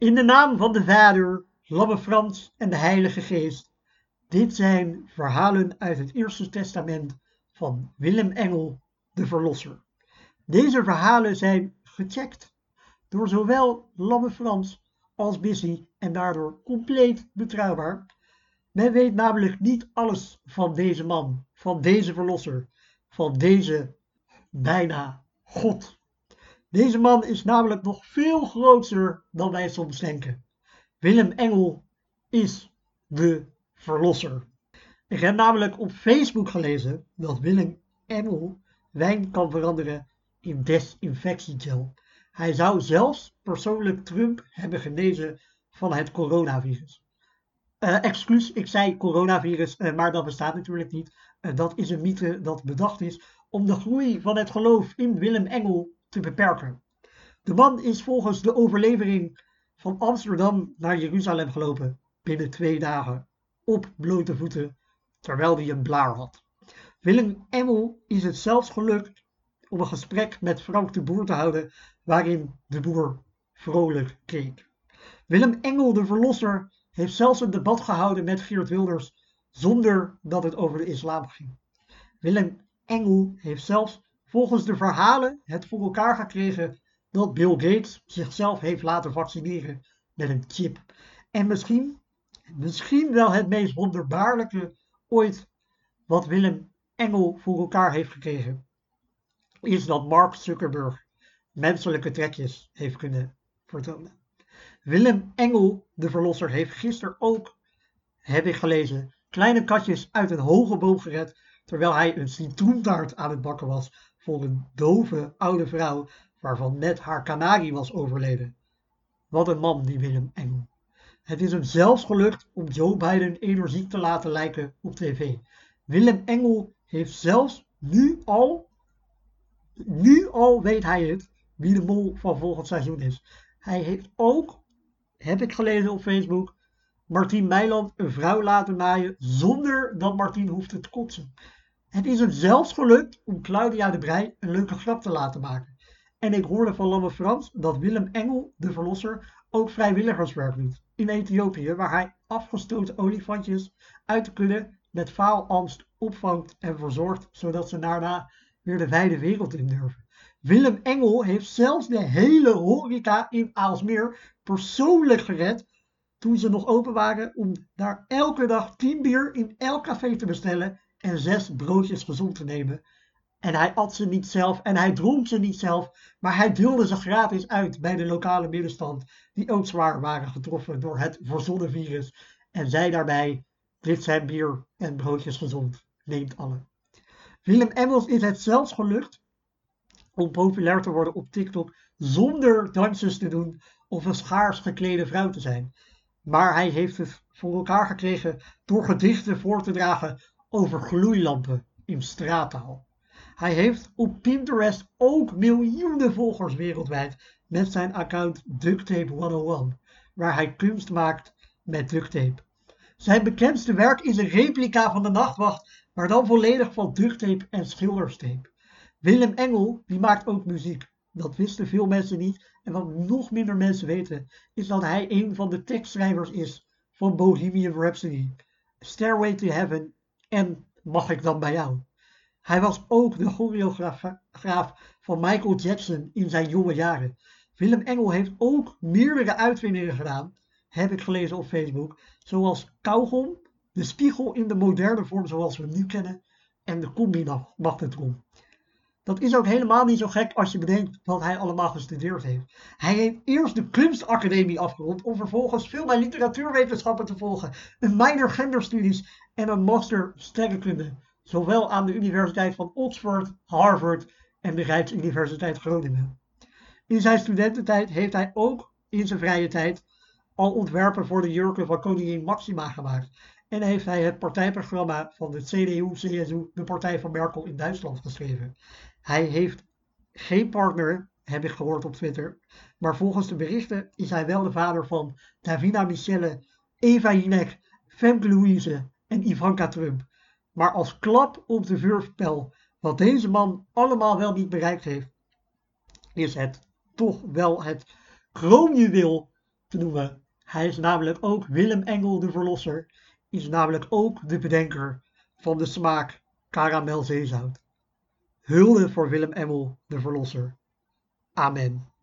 In de naam van de Vader, Labbe Frans en de Heilige Geest. Dit zijn verhalen uit het Eerste Testament van Willem Engel, de Verlosser. Deze verhalen zijn gecheckt door zowel Labbe Frans als Bissy en daardoor compleet betrouwbaar. Men weet namelijk niet alles van deze man, van deze verlosser, van deze bijna God. Deze man is namelijk nog veel groter dan wij soms denken. Willem Engel is de verlosser. Ik heb namelijk op Facebook gelezen dat Willem Engel wijn kan veranderen in desinfectiegel. Hij zou zelfs persoonlijk Trump hebben genezen van het coronavirus. Uh, excuus, ik zei coronavirus, uh, maar dat bestaat natuurlijk niet. Uh, dat is een mythe dat bedacht is om de groei van het geloof in Willem Engel te beperken. De man is volgens de overlevering van Amsterdam naar Jeruzalem gelopen binnen twee dagen op blote voeten terwijl hij een blaar had. Willem Engel is het zelfs gelukt om een gesprek met Frank de Boer te houden waarin de boer vrolijk keek. Willem Engel, de verlosser, heeft zelfs een debat gehouden met Geert Wilders zonder dat het over de islam ging. Willem Engel heeft zelfs volgens de verhalen het voor elkaar gekregen dat Bill Gates zichzelf heeft laten vaccineren met een chip. En misschien, misschien wel het meest wonderbaarlijke ooit wat Willem Engel voor elkaar heeft gekregen, is dat Mark Zuckerberg menselijke trekjes heeft kunnen vertonen. Willem Engel, de verlosser, heeft gisteren ook, heb ik gelezen, kleine katjes uit een hoge boom gered, terwijl hij een citroentaart aan het bakken was voor een dove oude vrouw waarvan net haar kanarie was overleden. Wat een man, die Willem Engel. Het is hem zelfs gelukt om Joe Biden energiek te laten lijken op tv. Willem Engel heeft zelfs nu al, nu al weet hij het, wie de mol van volgend seizoen is. Hij heeft ook, heb ik gelezen op Facebook, Martien Meiland een vrouw laten naaien zonder dat Martien hoefde te kotsen. Het is hem zelfs gelukt om Claudia de Brij een leuke grap te laten maken. En ik hoorde van Lamme Frans dat Willem Engel, de verlosser, ook vrijwilligerswerk doet. In Ethiopië, waar hij afgestoten olifantjes uit de kudde met faalangst opvangt en verzorgt, zodat ze daarna weer de wijde wereld in durven. Willem Engel heeft zelfs de hele horeca in Aalsmeer persoonlijk gered toen ze nog open waren om daar elke dag 10 bier in elk café te bestellen en zes broodjes gezond te nemen. En hij at ze niet zelf en hij dronk ze niet zelf, maar hij deelde ze gratis uit bij de lokale middenstand, die ook zwaar waren getroffen door het verzonnen virus. En zei daarbij: Dit zijn bier en broodjes gezond, neemt alle. Willem Emmels is het zelfs gelukt om populair te worden op TikTok zonder dansjes te doen of een schaars geklede vrouw te zijn. Maar hij heeft het voor elkaar gekregen door gedichten voor te dragen over gloeilampen in straattaal. Hij heeft op Pinterest ook miljoenen volgers wereldwijd met zijn account Ducktape 101, waar hij kunst maakt met ducttape. Zijn bekendste werk is een replica van de nachtwacht, maar dan volledig van ducttape en schilderstape. Willem Engel die maakt ook muziek. Dat wisten veel mensen niet. En wat nog minder mensen weten, is dat hij een van de tekstschrijvers is van Bohemian Rhapsody, Stairway to Heaven en Mag ik dan bij jou? Hij was ook de choreograaf van Michael Jackson in zijn jonge jaren. Willem Engel heeft ook meerdere uitvindingen gedaan, heb ik gelezen op Facebook, zoals kauwgom, de spiegel in de moderne vorm zoals we hem nu kennen en de combi-magnetron. Dat is ook helemaal niet zo gek als je bedenkt wat hij allemaal gestudeerd heeft. Hij heeft eerst de kunstacademie afgerond om vervolgens film- en literatuurwetenschappen te volgen, een minor genderstudies en een master sterrenkunde, zowel aan de Universiteit van Oxford, Harvard en de Rijksuniversiteit Groningen. In zijn studententijd heeft hij ook in zijn vrije tijd al ontwerpen voor de jurken van koningin Maxima gemaakt. En heeft hij het partijprogramma van de CDU-CSU, de partij van Merkel in Duitsland, geschreven. Hij heeft geen partner, heb ik gehoord op Twitter. Maar volgens de berichten is hij wel de vader van Davina Michelle, Eva Jinek, Femke Louise en Ivanka Trump. Maar als klap op de vuurpijl, wat deze man allemaal wel niet bereikt heeft, is het toch wel het kroonjuweel te noemen. Hij is namelijk ook Willem Engel de Verlosser, is namelijk ook de bedenker van de smaak karamelzeezout. Hulde voor Willem Engel de Verlosser. Amen.